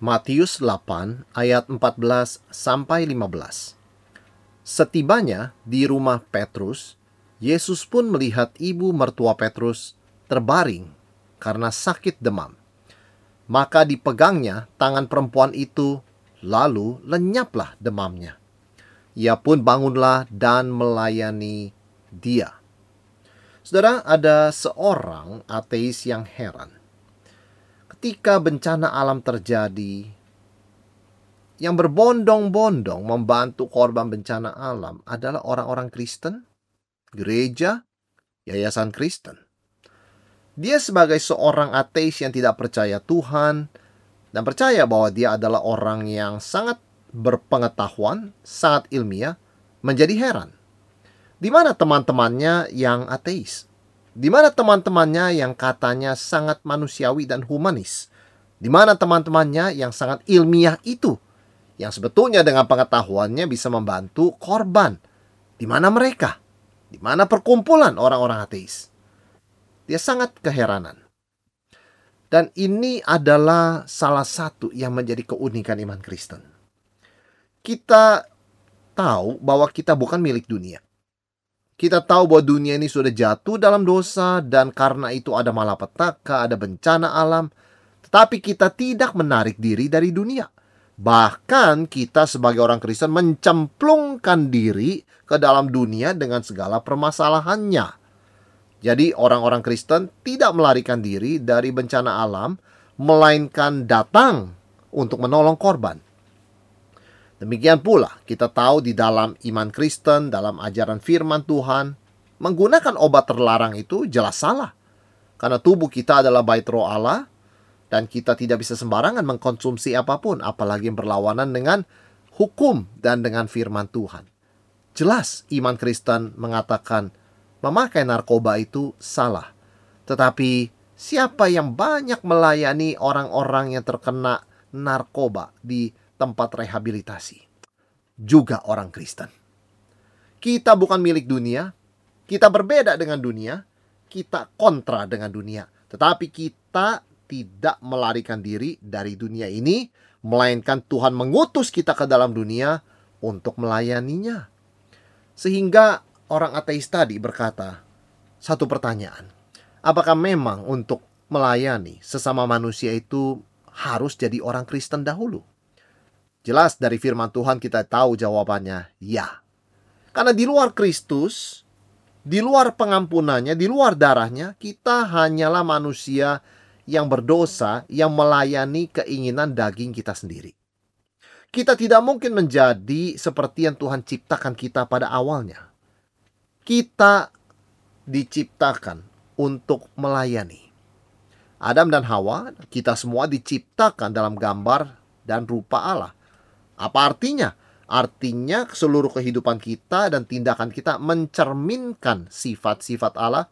Matius 8 ayat 14 sampai 15. Setibanya di rumah Petrus, Yesus pun melihat ibu mertua Petrus terbaring karena sakit demam. Maka dipegangnya tangan perempuan itu, lalu lenyaplah demamnya. Ia pun bangunlah dan melayani dia. Saudara, ada seorang ateis yang heran ketika bencana alam terjadi, yang berbondong-bondong membantu korban bencana alam adalah orang-orang Kristen, gereja, yayasan Kristen. Dia sebagai seorang ateis yang tidak percaya Tuhan dan percaya bahwa dia adalah orang yang sangat berpengetahuan, sangat ilmiah, menjadi heran. Di mana teman-temannya yang ateis? Di mana teman-temannya yang katanya sangat manusiawi dan humanis? Di mana teman-temannya yang sangat ilmiah itu? Yang sebetulnya dengan pengetahuannya bisa membantu korban. Di mana mereka? Di mana perkumpulan orang-orang ateis? Dia sangat keheranan. Dan ini adalah salah satu yang menjadi keunikan iman Kristen. Kita tahu bahwa kita bukan milik dunia. Kita tahu bahwa dunia ini sudah jatuh dalam dosa dan karena itu ada malapetaka, ada bencana alam. Tetapi kita tidak menarik diri dari dunia. Bahkan kita sebagai orang Kristen mencemplungkan diri ke dalam dunia dengan segala permasalahannya. Jadi orang-orang Kristen tidak melarikan diri dari bencana alam, melainkan datang untuk menolong korban. Demikian pula kita tahu di dalam iman Kristen, dalam ajaran firman Tuhan, menggunakan obat terlarang itu jelas salah. Karena tubuh kita adalah bait roh Allah, dan kita tidak bisa sembarangan mengkonsumsi apa pun, apalagi yang berlawanan dengan hukum dan dengan firman Tuhan. Jelas iman Kristen mengatakan memakai narkoba itu salah. Tetapi siapa yang banyak melayani orang-orang yang terkena narkoba di tempat rehabilitasi. Juga orang Kristen. Kita bukan milik dunia, kita berbeda dengan dunia, kita kontra dengan dunia. Tetapi kita tidak melarikan diri dari dunia ini, melainkan Tuhan mengutus kita ke dalam dunia untuk melayaninya. Sehingga orang ateis tadi berkata, satu pertanyaan, apakah memang untuk melayani sesama manusia itu harus jadi orang Kristen dahulu? Jelas dari firman Tuhan kita tahu jawabannya ya. Karena di luar Kristus, di luar pengampunannya, di luar darahnya, kita hanyalah manusia yang berdosa yang melayani keinginan daging kita sendiri. Kita tidak mungkin menjadi seperti yang Tuhan ciptakan kita pada awalnya. Kita diciptakan untuk melayani. Adam dan Hawa, kita semua diciptakan dalam gambar dan rupa Allah. Apa artinya? Artinya seluruh kehidupan kita dan tindakan kita mencerminkan sifat-sifat Allah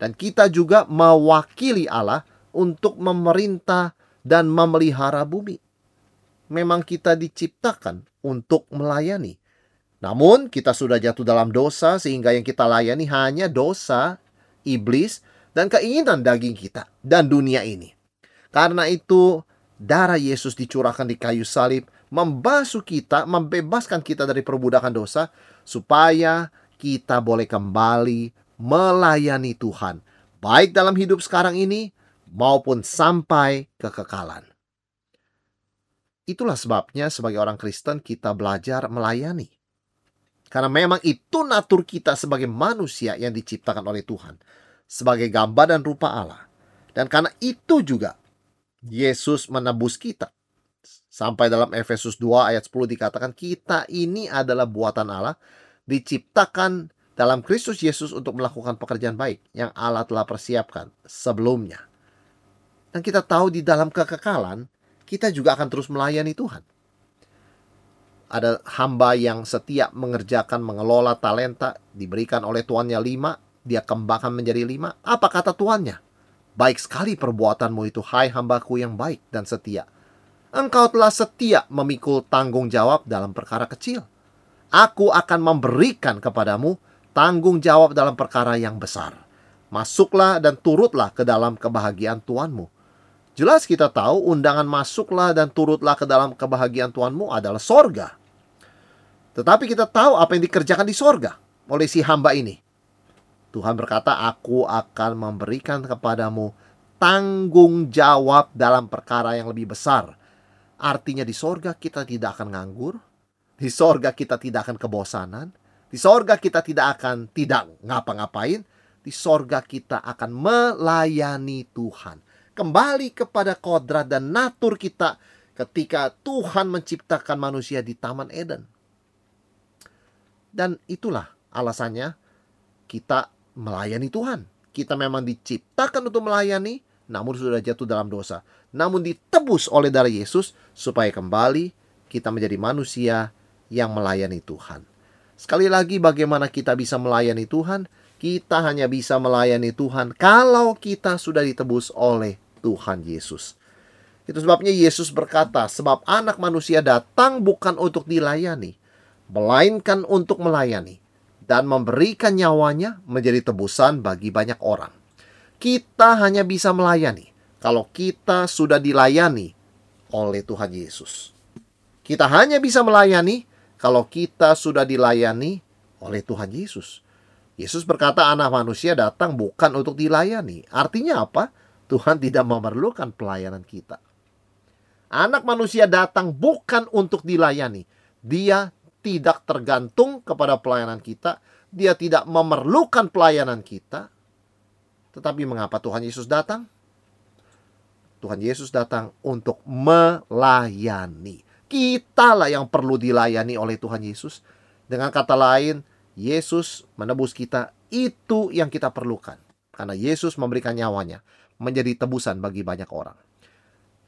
dan kita juga mewakili Allah untuk memerintah dan memelihara bumi. Memang kita diciptakan untuk melayani. Namun kita sudah jatuh dalam dosa sehingga yang kita layani hanya dosa, iblis, dan keinginan daging kita dan dunia ini. Karena itu darah Yesus dicurahkan di kayu salib membasuh kita, membebaskan kita dari perbudakan dosa, supaya kita boleh kembali melayani Tuhan, baik dalam hidup sekarang ini maupun sampai kekekalan. Itulah sebabnya sebagai orang Kristen kita belajar melayani. Karena memang itu natur kita sebagai manusia yang diciptakan oleh Tuhan. Sebagai gambar dan rupa Allah. Dan karena itu juga Yesus menebus kita Sampai dalam Efesus 2 ayat 10 dikatakan kita ini adalah buatan Allah diciptakan dalam Kristus Yesus untuk melakukan pekerjaan baik yang Allah telah persiapkan sebelumnya. Dan kita tahu di dalam kekekalan kita juga akan terus melayani Tuhan. ada hamba yang setia mengerjakan mengelola talenta diberikan oleh tuannya lima dia kembangkan menjadi lima apa kata tuannya baik sekali perbuatanmu itu hai hambaku yang baik dan setia engkau telah setia memikul tanggung jawab dalam perkara kecil aku akan memberikan kepadamu tanggung jawab dalam perkara yang besar masuklah dan turutlah ke dalam kebahagiaan tuanmu Jelas kita tahu undangan masuklah dan turutlah ke dalam kebahagiaan Tuhanmu adalah sorga. Tetapi kita tahu apa yang dikerjakan di sorga oleh si hamba ini. Tuhan berkata, aku akan memberikan kepadamu tanggung jawab dalam perkara yang lebih besar. Artinya di sorga kita tidak akan nganggur. Di sorga kita tidak akan kebosanan. Di sorga kita tidak akan tidak ngapa-ngapain. Di sorga kita akan melayani Tuhan kembali kepada kodrat dan natur kita ketika Tuhan menciptakan manusia di Taman Eden. Dan itulah alasannya kita melayani Tuhan. Kita memang diciptakan untuk melayani, namun sudah jatuh dalam dosa. Namun ditebus oleh darah Yesus supaya kembali kita menjadi manusia yang melayani Tuhan. Sekali lagi bagaimana kita bisa melayani Tuhan? Kita hanya bisa melayani Tuhan kalau kita sudah ditebus oleh Tuhan Yesus. Itu sebabnya Yesus berkata, sebab anak manusia datang bukan untuk dilayani, melainkan untuk melayani dan memberikan nyawanya menjadi tebusan bagi banyak orang. Kita hanya bisa melayani kalau kita sudah dilayani oleh Tuhan Yesus. Kita hanya bisa melayani kalau kita sudah dilayani oleh Tuhan Yesus. Yesus berkata anak manusia datang bukan untuk dilayani. Artinya apa? Tuhan tidak memerlukan pelayanan kita. Anak manusia datang bukan untuk dilayani. Dia tidak tergantung kepada pelayanan kita. Dia tidak memerlukan pelayanan kita. Tetapi mengapa Tuhan Yesus datang? Tuhan Yesus datang untuk melayani. Kitalah yang perlu dilayani oleh Tuhan Yesus. Dengan kata lain, Yesus menebus kita. Itu yang kita perlukan. Karena Yesus memberikan nyawanya menjadi tebusan bagi banyak orang.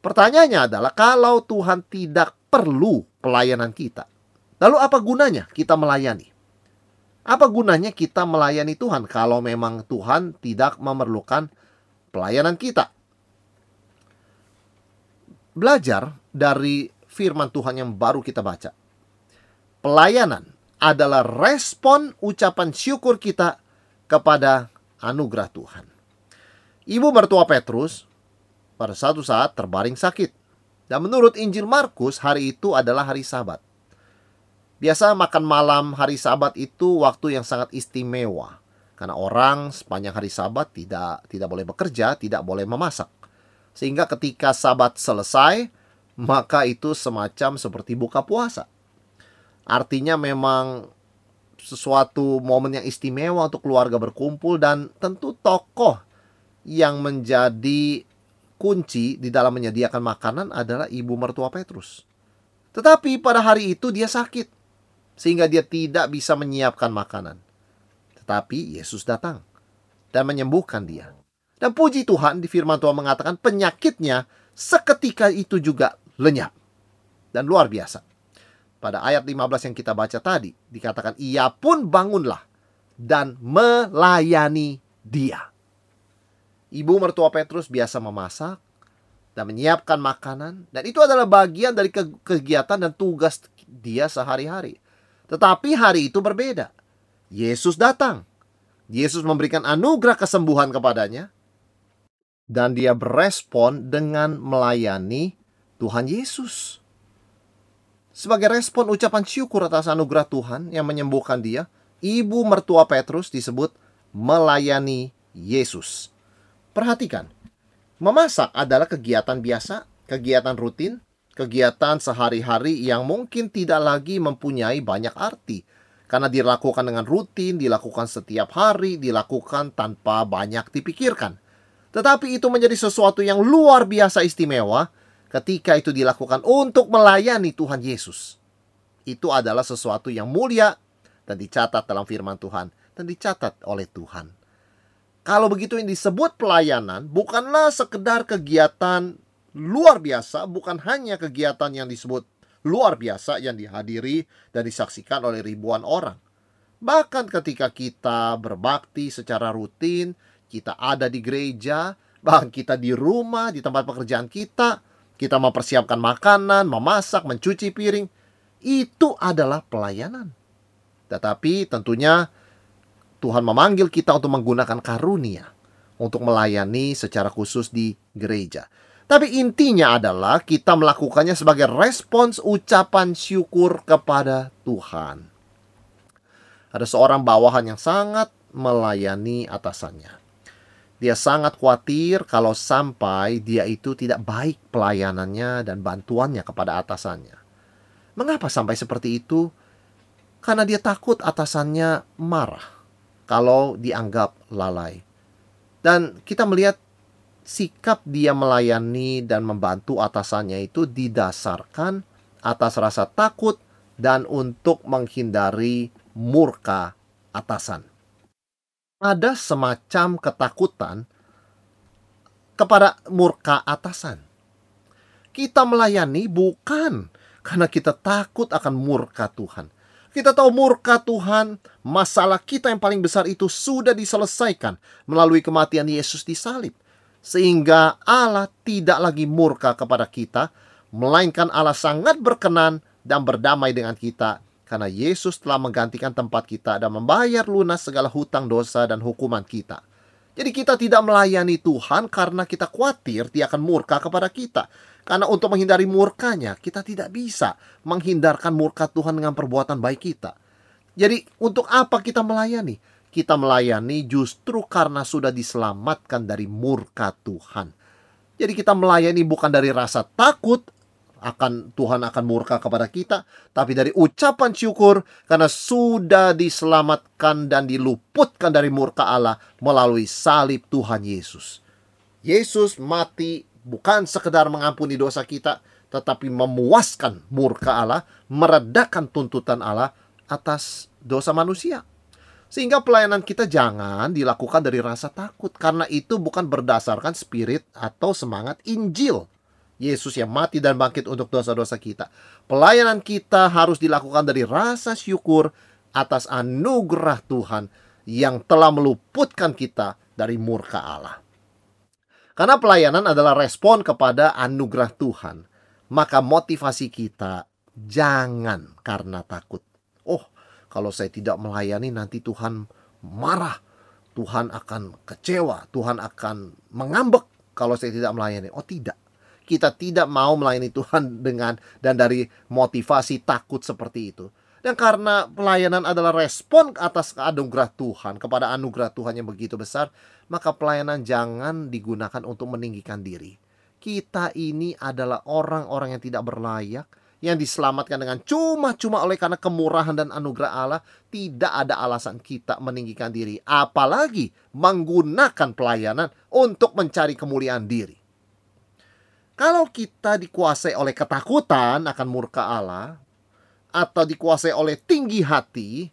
Pertanyaannya adalah kalau Tuhan tidak perlu pelayanan kita, lalu apa gunanya kita melayani? Apa gunanya kita melayani Tuhan kalau memang Tuhan tidak memerlukan pelayanan kita? Belajar dari firman Tuhan yang baru kita baca. Pelayanan adalah respon ucapan syukur kita kepada anugerah Tuhan. Ibu mertua Petrus pada satu saat terbaring sakit. Dan menurut Injil Markus, hari itu adalah hari Sabat. Biasa makan malam hari Sabat itu waktu yang sangat istimewa. Karena orang sepanjang hari Sabat tidak tidak boleh bekerja, tidak boleh memasak. Sehingga ketika Sabat selesai, maka itu semacam seperti buka puasa. Artinya memang sesuatu momen yang istimewa untuk keluarga berkumpul dan tentu tokoh yang menjadi kunci di dalam menyediakan makanan adalah ibu mertua Petrus. Tetapi pada hari itu dia sakit, sehingga dia tidak bisa menyiapkan makanan. Tetapi Yesus datang dan menyembuhkan dia. Dan puji Tuhan di firman Tuhan mengatakan penyakitnya seketika itu juga lenyap. Dan luar biasa. Pada ayat 15 yang kita baca tadi dikatakan ia pun bangunlah dan melayani dia. Ibu mertua Petrus biasa memasak dan menyiapkan makanan dan itu adalah bagian dari kegiatan dan tugas dia sehari-hari. Tetapi hari itu berbeda. Yesus datang. Yesus memberikan anugerah kesembuhan kepadanya dan dia berespon dengan melayani Tuhan Yesus. Sebagai respon ucapan syukur atas anugerah Tuhan yang menyembuhkan dia, ibu mertua Petrus disebut melayani Yesus. Perhatikan, memasak adalah kegiatan biasa, kegiatan rutin, kegiatan sehari-hari yang mungkin tidak lagi mempunyai banyak arti. Karena dilakukan dengan rutin, dilakukan setiap hari, dilakukan tanpa banyak dipikirkan. Tetapi itu menjadi sesuatu yang luar biasa istimewa ketika itu dilakukan untuk melayani Tuhan Yesus. Itu adalah sesuatu yang mulia dan dicatat dalam firman Tuhan dan dicatat oleh Tuhan. Kalau begitu yang disebut pelayanan bukanlah sekedar kegiatan luar biasa, bukan hanya kegiatan yang disebut luar biasa yang dihadiri dan disaksikan oleh ribuan orang. Bahkan ketika kita berbakti secara rutin, kita ada di gereja, bahkan kita di rumah, di tempat pekerjaan kita, kita mempersiapkan makanan, memasak, mencuci piring, itu adalah pelayanan. Tetapi tentunya Tuhan memanggil kita untuk menggunakan karunia untuk melayani secara khusus di gereja. Tapi intinya adalah kita melakukannya sebagai respons ucapan syukur kepada Tuhan ada seorang bawahan yang sangat melayani atasannya. Dia sangat khawatir kalau sampai dia itu tidak baik pelayanannya dan bantuannya kepada atasannya. Mengapa sampai seperti itu? Karena dia takut atasannya marah kalau dianggap lalai. Dan kita melihat sikap dia melayani dan membantu atasannya itu didasarkan atas rasa takut dan untuk menghindari murka atasan. Ada semacam ketakutan kepada murka atasan. Kita melayani bukan karena kita takut akan murka Tuhan. Kita tahu murka Tuhan, masalah kita yang paling besar itu sudah diselesaikan melalui kematian Yesus di salib. Sehingga Allah tidak lagi murka kepada kita, melainkan Allah sangat berkenan dan berdamai dengan kita karena Yesus telah menggantikan tempat kita dan membayar lunas segala hutang dosa dan hukuman kita. Jadi kita tidak melayani Tuhan karena kita khawatir dia akan murka kepada kita. Karena untuk menghindari murkanya, kita tidak bisa menghindarkan murka Tuhan dengan perbuatan baik kita. Jadi untuk apa kita melayani? Kita melayani justru karena sudah diselamatkan dari murka Tuhan. Jadi kita melayani bukan dari rasa takut akan Tuhan akan murka kepada kita, tapi dari ucapan syukur karena sudah diselamatkan dan diluputkan dari murka Allah melalui salib Tuhan Yesus. Yesus mati bukan sekedar mengampuni dosa kita, tetapi memuaskan murka Allah, meredakan tuntutan Allah atas dosa manusia. Sehingga pelayanan kita jangan dilakukan dari rasa takut karena itu bukan berdasarkan spirit atau semangat Injil Yesus yang mati dan bangkit untuk dosa-dosa kita. Pelayanan kita harus dilakukan dari rasa syukur atas anugerah Tuhan yang telah meluputkan kita dari murka Allah. Karena pelayanan adalah respon kepada anugerah Tuhan, maka motivasi kita jangan karena takut. Kalau saya tidak melayani nanti Tuhan marah, Tuhan akan kecewa, Tuhan akan mengambek kalau saya tidak melayani. Oh, tidak kita tidak mau melayani Tuhan dengan dan dari motivasi takut seperti itu. Dan karena pelayanan adalah respon atas anugerah Tuhan, kepada anugerah Tuhan yang begitu besar, maka pelayanan jangan digunakan untuk meninggikan diri. Kita ini adalah orang-orang yang tidak berlayak, yang diselamatkan dengan cuma-cuma oleh karena kemurahan dan anugerah Allah, tidak ada alasan kita meninggikan diri, apalagi menggunakan pelayanan untuk mencari kemuliaan diri. Kalau kita dikuasai oleh ketakutan akan murka Allah atau dikuasai oleh tinggi hati,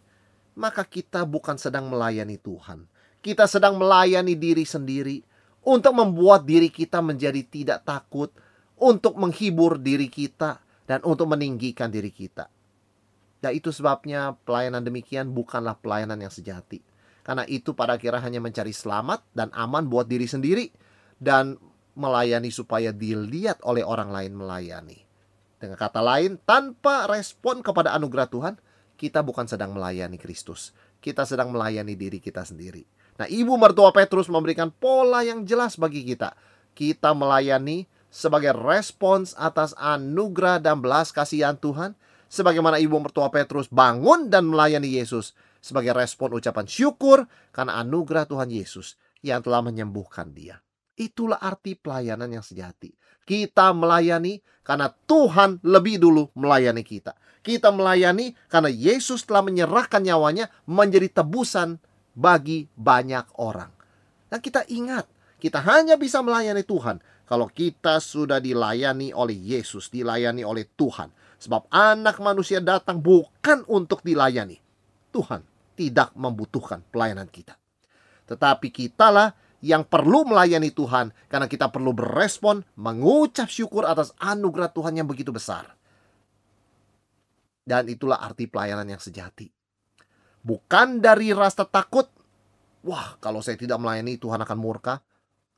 maka kita bukan sedang melayani Tuhan. Kita sedang melayani diri sendiri untuk membuat diri kita menjadi tidak takut, untuk menghibur diri kita dan untuk meninggikan diri kita. Dan itu sebabnya pelayanan demikian bukanlah pelayanan yang sejati. Karena itu pada akhirnya hanya mencari selamat dan aman buat diri sendiri dan melayani supaya dilihat oleh orang lain melayani. Dengan kata lain, tanpa respon kepada anugerah Tuhan, kita bukan sedang melayani Kristus. Kita sedang melayani diri kita sendiri. Nah, ibu mertua Petrus memberikan pola yang jelas bagi kita. Kita melayani sebagai respons atas anugerah dan belas kasihan Tuhan. Sebagaimana ibu mertua Petrus bangun dan melayani Yesus sebagai respon ucapan syukur karena anugerah Tuhan Yesus yang telah menyembuhkan dia. Itulah arti pelayanan yang sejati. Kita melayani karena Tuhan lebih dulu melayani kita. Kita melayani karena Yesus telah menyerahkan nyawanya menjadi tebusan bagi banyak orang. Dan kita ingat, kita hanya bisa melayani Tuhan kalau kita sudah dilayani oleh Yesus, dilayani oleh Tuhan. Sebab anak manusia datang bukan untuk dilayani. Tuhan tidak membutuhkan pelayanan kita. Tetapi kitalah yang perlu melayani Tuhan karena kita perlu berespon mengucap syukur atas anugerah Tuhan yang begitu besar. Dan itulah arti pelayanan yang sejati. Bukan dari rasa takut, wah kalau saya tidak melayani Tuhan akan murka.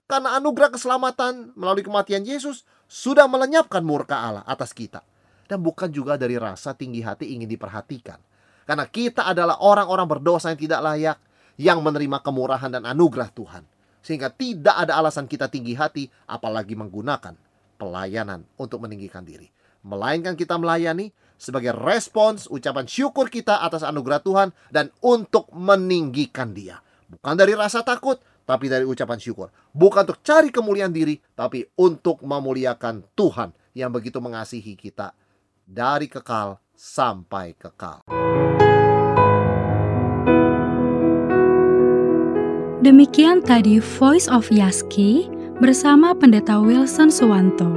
Karena anugerah keselamatan melalui kematian Yesus sudah melenyapkan murka Allah atas kita. Dan bukan juga dari rasa tinggi hati ingin diperhatikan. Karena kita adalah orang-orang berdosa yang tidak layak, yang menerima kemurahan dan anugerah Tuhan. Sehingga tidak ada alasan kita tinggi hati, apalagi menggunakan pelayanan untuk meninggikan diri. Melainkan kita melayani sebagai respons ucapan syukur kita atas anugerah Tuhan dan untuk meninggikan dia. Bukan dari rasa takut, tapi dari ucapan syukur. Bukan untuk cari kemuliaan diri, tapi untuk memuliakan Tuhan yang begitu mengasihi kita dari kekal sampai kekal. Demikian tadi Voice of Yaski bersama Pendeta Wilson Suwanto.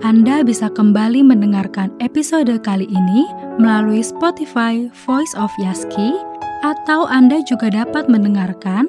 Anda bisa kembali mendengarkan episode kali ini melalui Spotify Voice of Yaski atau Anda juga dapat mendengarkan,